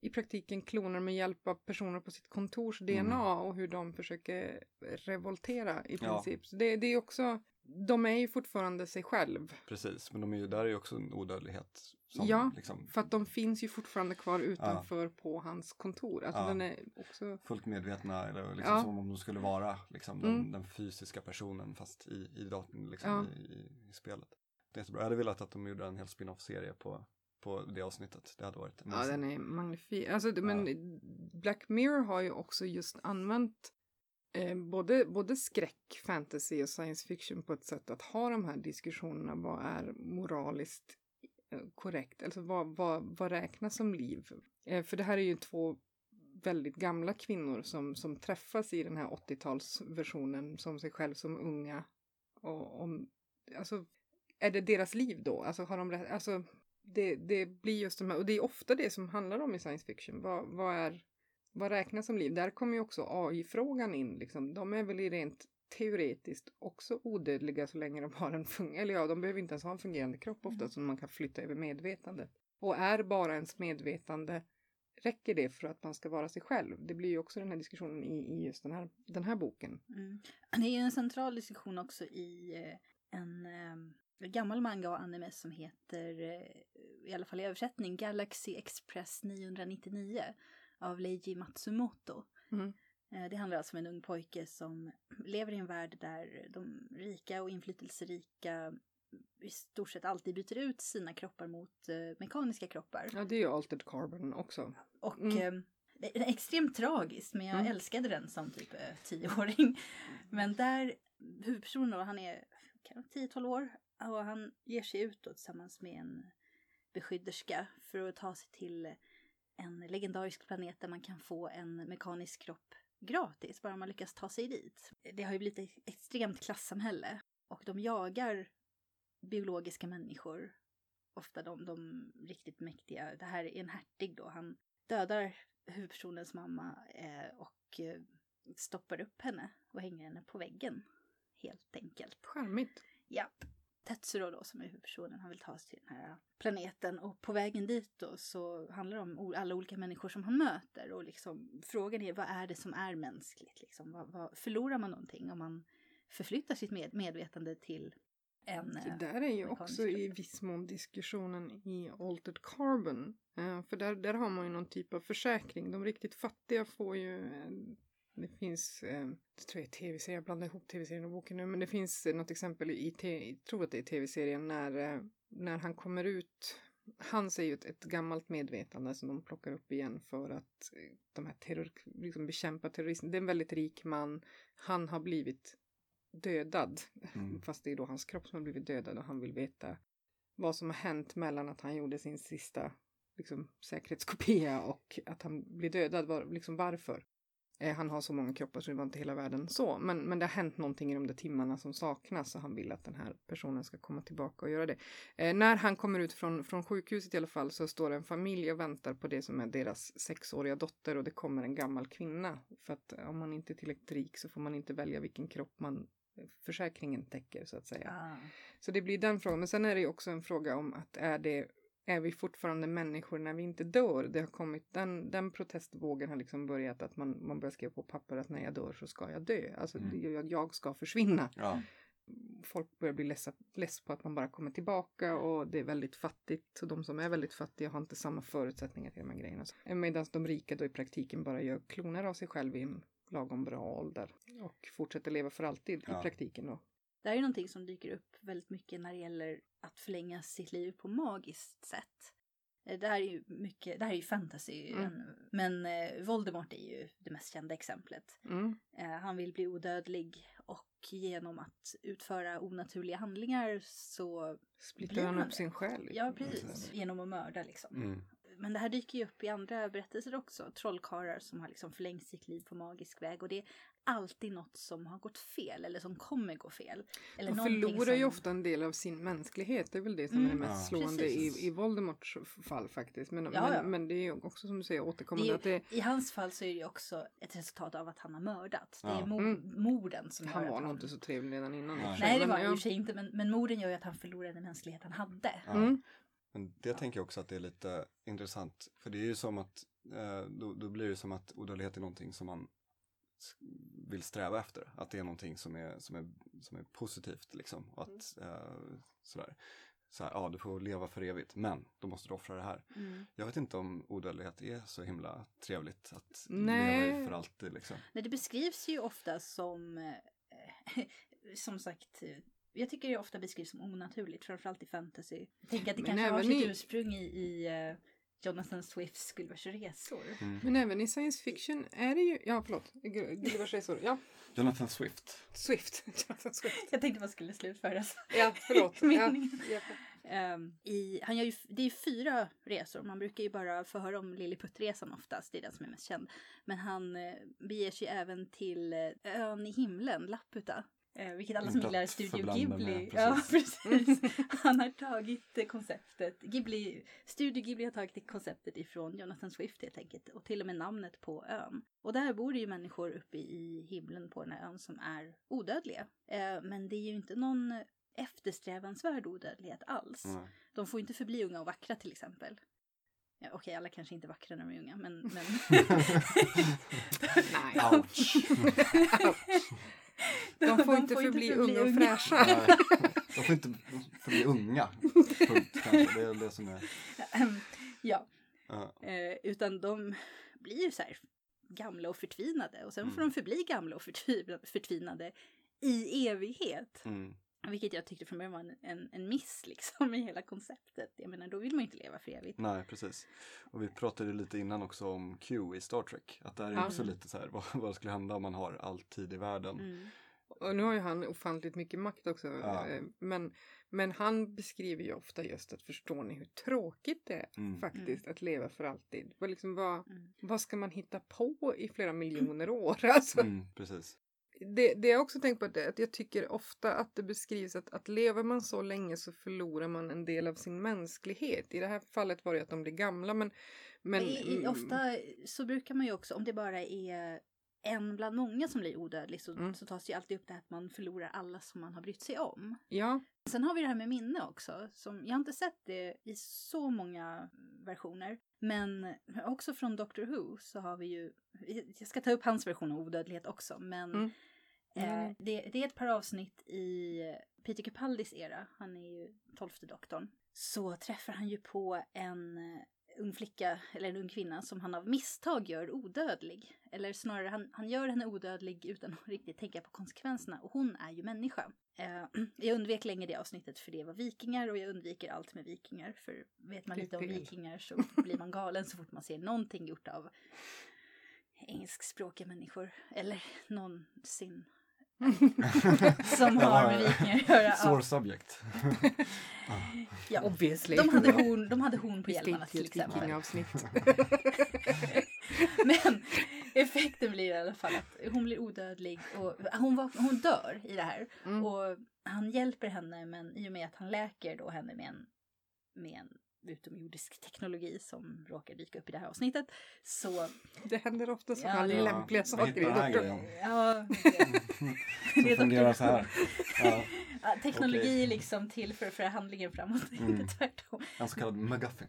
i praktiken kloner med hjälp av personer på sitt kontors DNA och hur de försöker revoltera i Mm. Ja. princip. Så det, det är också, de är ju fortfarande sig själv. Precis, men de är ju, där är ju också en odödlighet. Som, Ja, liksom, För att de finns ju fortfarande kvar utanför på hans kontor. Alltså Ja. den är också... fullt medvetna eller liksom Ja. som om de skulle vara liksom, den, Mm. den fysiska personen fast i, i datorn, liksom, Ja. i, i, i spelet. Det är jättebra. Jag hade velat att de gjorde en hel spin-off-serie på, på det avsnittet. Det hade varit Ja, amazing. den är magnifik. Alltså, det- men Black Mirror har ju också just använt eh, både, både skräck, fantasy och science fiction på ett sätt att ha de här diskussionerna. Vad är moraliskt eh, korrekt? Alltså vad, vad, vad räknas som liv? Eh, för det här är ju två väldigt gamla kvinnor som, som träffas i den här 80-talsversionen som sig själv som unga. Och om, alltså, är det deras liv då? Alltså har de rätt? Alltså, det, det blir just de här, och det är ofta det som handlar om i science fiction. Vad, vad, är, vad räknas som liv? Där kommer ju också AI-frågan in. Liksom. De är väl i rent teoretiskt också odödliga så länge de har en fungerande, eller ja, de behöver inte ens ha en fungerande kropp ofta som man kan flytta över medvetandet. Och är bara ens medvetande, räcker det för att man ska vara sig själv? Det blir ju också den här diskussionen i, i just den här, den här boken. Mm. Det är ju en central diskussion också i eh, en eh, gammal manga och anime som heter, eh, i alla fall i översättning, Galaxy Express 999 av Leiji Matsumoto. Mm. Eh, Det handlar alltså om en ung pojke som <clears throat> lever i en värld där de rika och inflytelserika i stort sett alltid byter ut sina kroppar mot eh, mekaniska kroppar. Ja, det är ju Altered Carbon också. Och eh, det är extremt tragiskt men jag Mm. älskade den som typ tioåring. <laughs> Men där, huvudpersonen då, han är kanske 10-12 år och han ger sig ut då tillsammans med en beskydderska för att ta sig till en legendarisk planet där man kan få en mekanisk kropp gratis, bara man lyckas ta sig dit. Det har ju blivit ett extremt klassamhälle och de jagar biologiska människor. Ofta de, de riktigt mäktiga. Det här är en hertig då. Han dödar huvudpersonens mamma eh, och eh, stoppar upp henne och hänger henne på väggen. Helt enkelt. Charmigt. Ja. Tetsuro då som är huvudpersonen, han vill ta sig till den här planeten och på vägen dit då så handlar det om alla olika människor som han möter och liksom frågan är vad är det som är mänskligt liksom? Vad, vad, förlorar man någonting om man förflyttar sitt med, medvetande till en Det eh, där är ju också i viss mån diskussionen i Altered Carbon. Eh, för där, där har man ju någon typ av försäkring. De riktigt fattiga får ju det finns, eh, det tror jag är tv-serie, jag blandar ihop tv-serien och boken nu, men det finns eh, något exempel i, jag tror att det är tv-serien när, eh, när han kommer ut hans är ju ett, ett gammalt medvetande som de plockar upp igen för att eh, de här terror, liksom bekämpa terrorism. Det är en väldigt rik man. Han har blivit dödad, Mm. <laughs> fast det är då hans kropp som har blivit dödad och han vill veta vad som har hänt mellan att han gjorde sin sista liksom, säkerhetskopia och att han blir dödad. Var, liksom varför? Eh, han har så många kroppar så det var inte hela världen så. Men, men det har hänt någonting i de där timmarna som saknas och han vill att den här personen ska komma tillbaka och göra det. Eh, när han kommer ut från, från sjukhuset i alla fall så står en familj och väntar på det som är deras sexåriga dotter och det kommer en gammal kvinna. För att om man inte är tillräckligt rik så får man inte välja vilken kropp man försäkringen täcker så att säga. Ah. Så det blir den frågan. Men sen är det också en fråga om att är det är vi fortfarande människor när vi inte dör? Det har kommit, den, den protestvågen har liksom börjat att man, man börjar skriva på papper att när jag dör så ska jag dö. Alltså Mm. jag, jag ska försvinna. Ja. Folk börjar bli less, less på att man bara kommer tillbaka och det är väldigt fattigt. Och de som är väldigt fattiga har inte samma förutsättningar till de här grejerna. Medan de rika då i praktiken bara gör kloner av sig själv i en lagom bra ålder. Och fortsätter leva för alltid Ja. i praktiken då. Det här är någonting som dyker upp väldigt mycket när det gäller att förlänga sitt liv på magiskt sätt. Eh, Det här är ju mycket, det här är ju fantasy, Mm. en- men eh, Voldemort är ju det mest kända exemplet. Mm. Eh, han vill bli odödlig och genom att utföra onaturliga handlingar så, Splittar Blir han upp sin själ? ja precis, Precis. genom att mörda liksom. Mm. Men det här dyker ju upp i andra berättelser också. Trollkarlar som har liksom förlängt sitt liv på magisk väg. Och det är alltid något som har gått fel eller som kommer gå fel. Eller De förlorar ju som- ofta en del av sin mänsklighet. Det är väl det som Mm, är det mest Ja. slående precis. i, i Voldemorts fall faktiskt. Men, Ja, men, ja. men det är ju också som du säger Det återkommande är, att det, I hans fall så är det ju också ett resultat av att han har mördat. Det är mord, Mm. morden som han gör var nog inte så trevlig redan innan. Nej. Nej, det var han ju sig inte. Men, men morden gör ju att han förlorar den mänsklighet han hade. Ja. Mm. Men det tänker jag också att det är lite intressant. För det är ju som att, eh, då, då blir det som att odödlighet är någonting som man vill sträva efter. Att det är någonting som är, som är, som är positivt liksom. Och att, eh, sådär. Så här, ja, du får leva för evigt, men då måste du offra det här. Mm. Jag vet inte om odödlighet är så himla trevligt att Nej. leva i för alltid liksom. Nej, det beskrivs ju ofta som, eh, <laughs> som sagt, jag tycker det ofta beskrivs som onaturligt, framförallt i fantasy. Tänker att det Men kanske har sitt i- ursprung i, i eh, Jonathan Swifts Gullivers resor. Mm. Men även i science fiction är det ju, ja förlåt, Gu- Gullivers resor, ja, Jonathan Swift. Swift. <laughs> Jonathan Swift. Jag tänkte man skulle slutföra så. Ja, förlåt. <laughs> ja. Meningen. Ja. Ehm, i, han gör ju, det är ju fyra resor. Man brukar ju bara få höra om Lilliputresan oftast. Det är den som är mest känd. Men han eh, beger sig även till eh, ön i himlen, Laputa. Eh, vilket alla som gillar att Studio förblanda med, Ghibli. Ja, precis. <laughs> precis. Han har tagit konceptet. Ghibli, Studio Ghibli har tagit det konceptet ifrån Jonathan Swift helt enkelt. Och till och med namnet på ön. Och där bor det ju människor uppe i himlen på den här ön som är odödliga. Eh, men det är ju inte någon eftersträvansvärd odödlighet alls. Nej. De får inte förbli unga och vackra till exempel. Ja, Okej, alla kanske inte är vackra när de är unga, men... men... Nej. <laughs> <laughs> Ouch. De får inte förbli unga och fräscha. Nej, de får inte förbli unga. Punkt kanske. Det är det som är. ja, Ja. eh, utan de blir ju så här gamla och förtvinade. Och sen får Mm. de förbli gamla och förtvi- förtvinade i evighet. Mm. Vilket jag tyckte från början var en, en, en miss liksom i hela konceptet. Jag menar, då vill man ju inte leva för evigt. Nej, precis. Och vi pratade lite innan också om Q i Star Trek. Att det här är Ja. också lite så här, <laughs> vad, vad skulle hända om man har all tid i världen? Mm. Och nu har ju han ofantligt mycket makt också. Ja. eh, Men, men han beskriver ju ofta just att förstår ni hur tråkigt det är Mm. faktiskt att leva för alltid. Vad, liksom, vad, Mm. vad ska man hitta på i flera <clears throat> miljoner år? Alltså, Mm, precis. Det, det jag också tänkt på är att jag tycker ofta att det beskrivs att, att lever man så länge så förlorar man en del av sin mänsklighet. I det här fallet var det att de blir gamla men... men i, i, ofta så brukar man ju också, om det bara är en bland många som blir odödlig så, Mm. så tas det ju alltid upp det att man förlorar alla som man har brytt sig om. Ja, Sen har vi det här med minne också. Som, jag har inte sett det i så många versioner. Men också från Doctor Who så har vi ju, jag ska ta upp hans version av odödlighet också. Men Mm. Mm. det, det är ett par avsnitt i Peter Capaldis era, han är ju tolfte doktorn. Så träffar han ju på en eh, ung flicka, eller en ung kvinna, som han av misstag gör odödlig. Eller snarare, han, han gör henne odödlig utan att riktigt tänka på konsekvenserna. Och hon är ju människa. Eh, <clears throat> jag undvek länge det avsnittet för det var vikingar och jag undviker allt med vikingar. För vet man lite om vikingar så blir man galen så fort man ser någonting gjort av engelskspråkiga människor. Eller någonsin <laughs> som har med vikingar att göra. Sore <laughs> Ja, subject. ja. Obviously. De hade horn, de hade horn på hjälmarna till exempel. vikingavsnitt. <laughs> Men effekten blir i alla fall att hon blir odödlig och hon, var, hon dör i det här. Mm. Och han hjälper henne men i och med att han läker då henne med en, med en utomjordisk teknologi som råkar dyka upp i det här avsnittet. Så <laughs> Det händer ofta Ja, sådana det- lämpliga Ja, saker i hitta den här Doktor. grejen. ja, Det är <laughs> fungerar så här. Ja, <laughs> ja, teknologi är liksom till för att föra handlingen framåt, Mm. inte tvärtom. en så kallad McGuffin.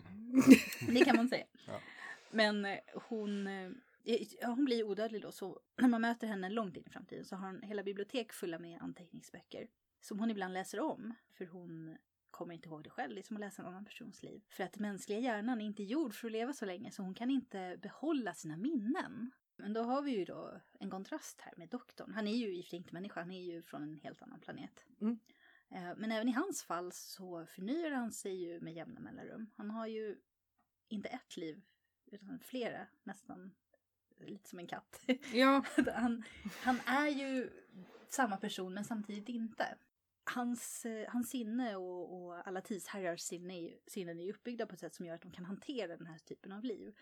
Det kan man säga. Ja. Men eh, hon, eh, ja, hon blir odödlig då, så när man möter henne långt in i framtiden så har hon hela bibliotek fulla med anteckningsböcker. Som hon ibland läser om, för hon kommer inte ihåg det själv. Det är som att läsa en annan persons liv. För att mänskliga hjärnan är inte gjord för att leva så länge, så hon kan inte behålla sina minnen. Men då har vi ju då en kontrast här med doktorn. Han är ju i och inte människa, han är ju från en helt annan planet. Mm. Eh, Men även i hans fall så förnyar han sig ju med jämna mellanrum. Han har ju inte ett liv, utan flera nästan. Lite som en katt. Ja, <laughs> han, han är ju samma person men samtidigt inte. Hans, eh, hans sinne och, och alla tidsherrars sinne är sinnen är uppbyggda på ett sätt som gör att de kan hantera den här typen av liv.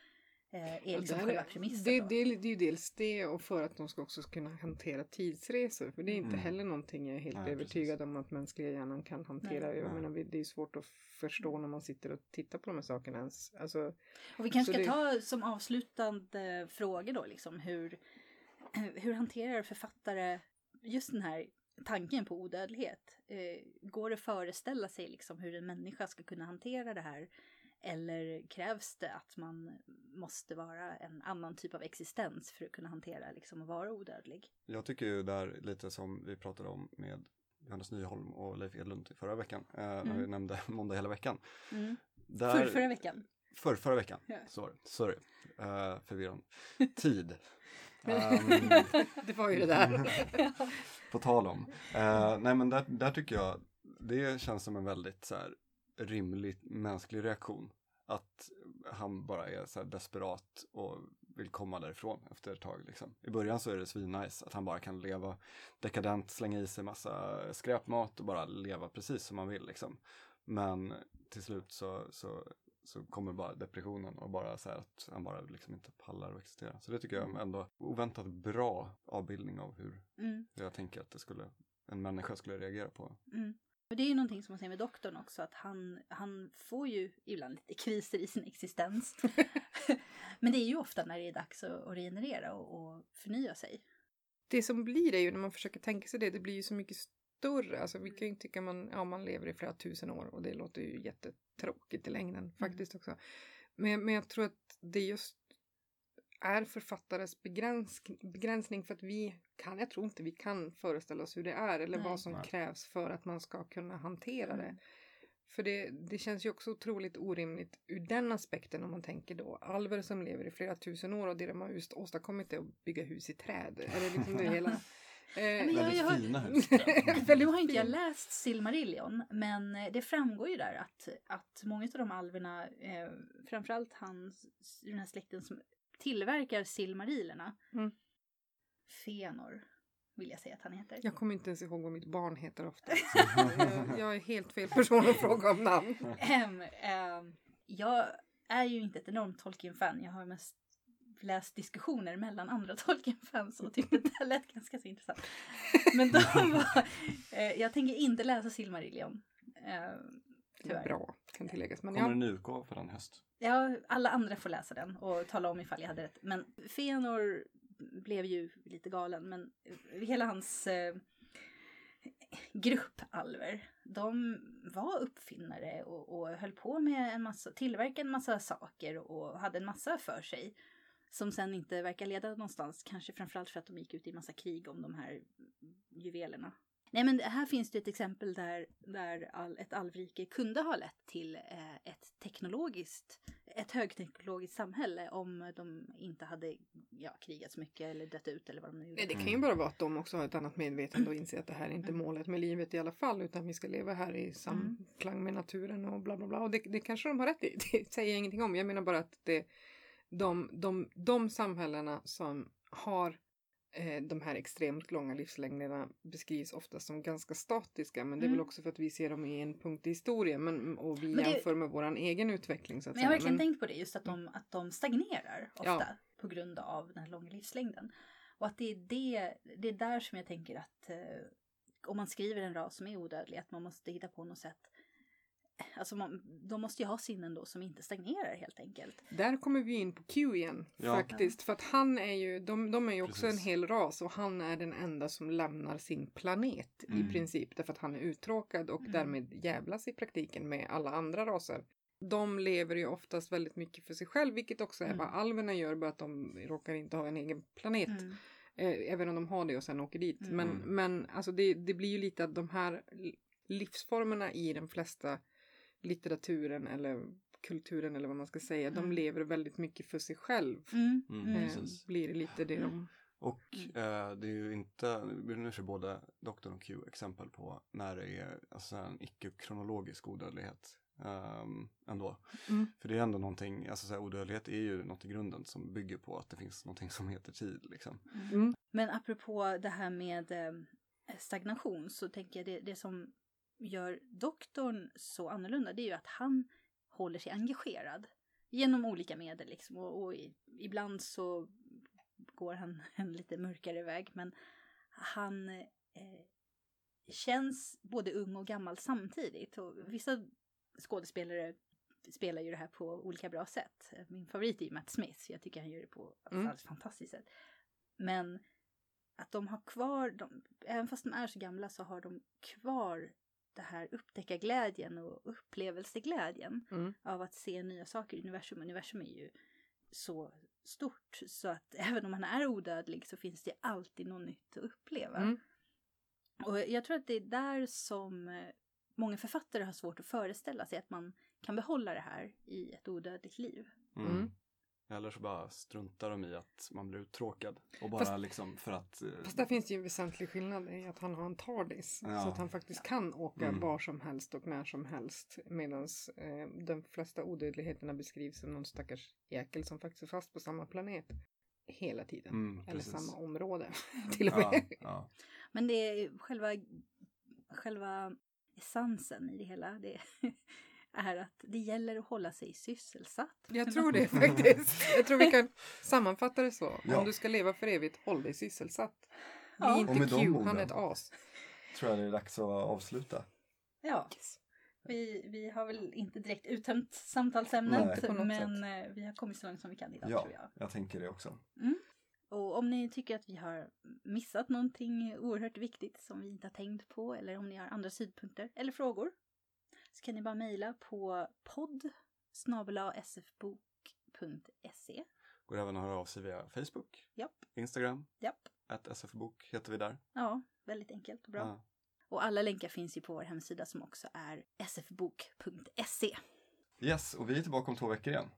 Eh, är liksom där- själva premissen. det, det, är- det är ju dels det och för att de ska också kunna hantera tidsresor. För det är inte Mm. heller någonting jag är helt Nej, övertygad om att mänskliga hjärnan kan hantera. Nej. Jag Nej. menar, det är svårt att förstå när man sitter och tittar på de här sakerna ens. Alltså, Och vi kanske ska det- ta som avslutande frågor då liksom hur, <clears throat> hur hanterar författare just den här tanken på odödlighet? Eh, går det att föreställa sig liksom hur en människa ska kunna hantera det här? Eller krävs det att man måste vara en annan typ av existens för att kunna hantera liksom att vara odödlig? Jag tycker ju där lite som vi pratade om med Johannes Nyholm och Leif Edlund i förra veckan, eh, när Mm. vi nämnde <laughs> Måndag hela veckan. Mm. Där, För, förra veckan. För, förra veckan, Ja. sorry, sorry. Uh, förvirrande. <laughs> Tid. Ehm, <laughs> det var ju det där. <laughs> på tal om. Eh, nej men där, där tycker jag, det känns som en väldigt så här, rimlig mänsklig reaktion. Att han bara är så här desperat och vill komma därifrån efter ett tag. Liksom. I början så är det svinnice att han bara kan leva dekadent, slänga i sig massa skräpmat och bara leva precis som man vill. Liksom. Men till slut så, så, så kommer bara depressionen och bara så här att han bara liksom inte pallar att existera. Så det tycker jag är ändå oväntat bra avbildning av hur Mm. hur jag tänker att det skulle, en människa skulle reagera på. Mm. Det är ju någonting som man säger med doktorn också, att han, han får ju ibland lite kriser i sin existens. <laughs> Men det är ju ofta när det är dags att, att regenerera och, och förnya sig. det som blir är ju när man försöker tänka sig det, det blir ju så mycket större. Alltså vi kan ju tycka man, ja, man lever i flera tusen år och det låter ju jättetråkigt i längden faktiskt också. Men, men jag tror att det just är författares begräns, begränsning för att vi kan, jag tror inte vi kan föreställa oss hur det är eller Nej. vad som Nej. krävs för att man ska kunna hantera det. Mm. För det, det känns ju också otroligt orimligt ur den aspekten om man tänker då alver som lever i flera tusen år och det de har just åstadkommit är att bygga hus i träd. Det liksom det <laughs> hela? Eh, men jag- Väldigt jag har- fina hus. <laughs> För nu har inte jag läst Silmarillion, men eh, det framgår ju där att, att många av de alverna, eh, framförallt hans, den här släkten som tillverkar Silmarillerna, Mm. Fëanor vill jag säga att han heter. Jag kommer inte ens ihåg vad mitt barn heter ofta. <laughs> Jag, är helt fel person att fråga om namn. Ehm, ehm, jag är ju inte ett enormt Tolkien-fan. Jag har mest läst diskussioner mellan andra <laughs> Tolkien-fans och tyckte att det här lät ganska så intressant. <laughs> Men de var... Eh, jag tänker inte läsa Silmarillion. Eh, Det är tyvärr. bra, kan tilläggas. Men Kommer ja, den utgå för den höst? Ja, alla andra får läsa den och tala om ifall jag hade rätt. Men Fëanor blev ju lite galen, men hela hans eh, grupp alver, de var uppfinnare och, och höll på med en massa, tillverkade en massa saker och hade en massa för sig. Som sen inte verkar leda någonstans, kanske framförallt för att de gick ut i en massa krig om de här juvelerna. Nej men här finns det ett exempel där, där all, ett alvrike kunde ha lett till eh, ett teknologiskt, ett högteknologiskt samhälle om de inte hade ja, krigat så mycket eller dött ut eller vad de nu Nej, gjorde. det kan ju bara vara att de också har ett annat medvetande och inser att det här är inte målet med livet i alla fall utan vi ska leva här i samklang med naturen och bla bla bla. Och det, det kanske de har rätt i, <laughs> det säger jag ingenting om. Jag menar bara att det, de, de, de samhällena som har eh, de här extremt långa livslängderna beskrivs ofta som ganska statiska men det är Mm. väl också för att vi ser dem i en punkt i historien men, och vi Men det- jämför med våran egen utveckling så att Men jag har verkligen Men- tänkt på det, just att de, att de stagnerar ofta Ja. på grund av den här långa livslängden. Och att det är, det, det är där som jag tänker att eh, om man skriver en ras som är odödlig, att man måste hitta på något sätt. Alltså man, de måste ju ha sinnen då som inte stagnerar helt enkelt. Där kommer vi in på Q igen Ja. faktiskt. För att han är ju, de, de är ju också Precis. en hel ras och han är den enda som lämnar sin planet Mm. i princip. Därför att han är uttråkad och Mm. därmed jävlas i praktiken med alla andra raser. De lever ju oftast väldigt mycket för sig själv, vilket också är Mm. vad alverna gör, bara att de råkar inte ha en egen planet. Eh, även om de har det och sen åker dit. Mm. Men, Mm. men alltså det, det blir ju lite att de här li- livsformerna i den flesta litteraturen eller kulturen eller vad man ska säga, de Mm. lever väldigt mycket för sig själv. Mm. Mm, Mm. Eh, precis. blir lite det de... Och Mm. eh, det är ju inte, nu kör både doktorn och Q exempel på när det är alltså, en icke-kronologisk odödlighet um, ändå. Mm. För det är ändå någonting, alltså så här, odödlighet är ju något i grunden som bygger på att det finns någonting som heter tid liksom. Mm. Men apropå det här med eh, stagnation så tänker jag det, det som gör doktorn så annorlunda det är ju att han håller sig engagerad genom olika medel liksom och, och i, ibland så går han <laughs> en lite mörkare väg men han eh, känns både ung och gammal samtidigt och vissa skådespelare spelar ju det här på olika bra sätt. Min favorit är ju Matt Smith, jag tycker han gör det på ett Mm. alldeles fantastiskt sätt. Men att de har kvar, de, även fast de är så gamla så har de kvar det här upptäckarglädjen och upplevelseglädjen Mm. av att se nya saker i universum. Universum är ju så stort så att <laughs> även om man är odödlig så finns det alltid något nytt att uppleva. Mm. Och jag tror att det är där som eh, många författare har svårt att föreställa sig att man kan behålla det här i ett odödligt liv. Mm. Eller så bara struntar de i att man blir uttråkad. Och bara Fast- liksom för att... eh, Fast där finns ju en väsentlig skillnad i att han har en TARDIS. Ja. Så att han faktiskt kan åka Mm. var som helst och när som helst. Medan eh, de flesta odödligheterna beskrivs som någon stackars jäkel som faktiskt är fast på samma planet hela tiden. Mm, Eller samma område <laughs> till och med. Ja, ja. Men det är själva, själva essensen i det hela. Det är att det gäller att hålla sig sysselsatt. Jag tror det <laughs> faktiskt. Jag tror vi kan sammanfatta det så. Ja. Om du ska leva för evigt, håll dig sysselsatt. Bli Ja. Inte Q, orden. han är ett as. Tror jag det är dags att avsluta. Ja, Yes. vi, vi har väl inte direkt uttömt samtalsämnet Nej. Men eh, vi har kommit så långt som vi kan idag Ja, tror jag. jag tänker det också. Och om ni tycker att vi har missat någonting oerhört viktigt som vi inte har tänkt på eller om ni har andra synpunkter eller frågor så kan ni bara mejla på podd sfbok.se. Går även att höra av sig via Facebook, Japp, Instagram, japp. att sfbok heter vi där. Ja, väldigt enkelt och bra. Ja. Och alla länkar finns ju på vår hemsida som också är sfbok.se. Yes, och vi är tillbaka om två veckor igen.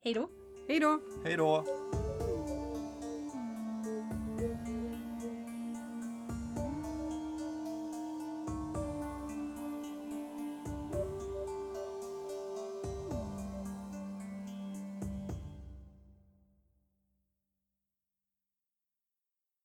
Hej då! Hej då! Hej då!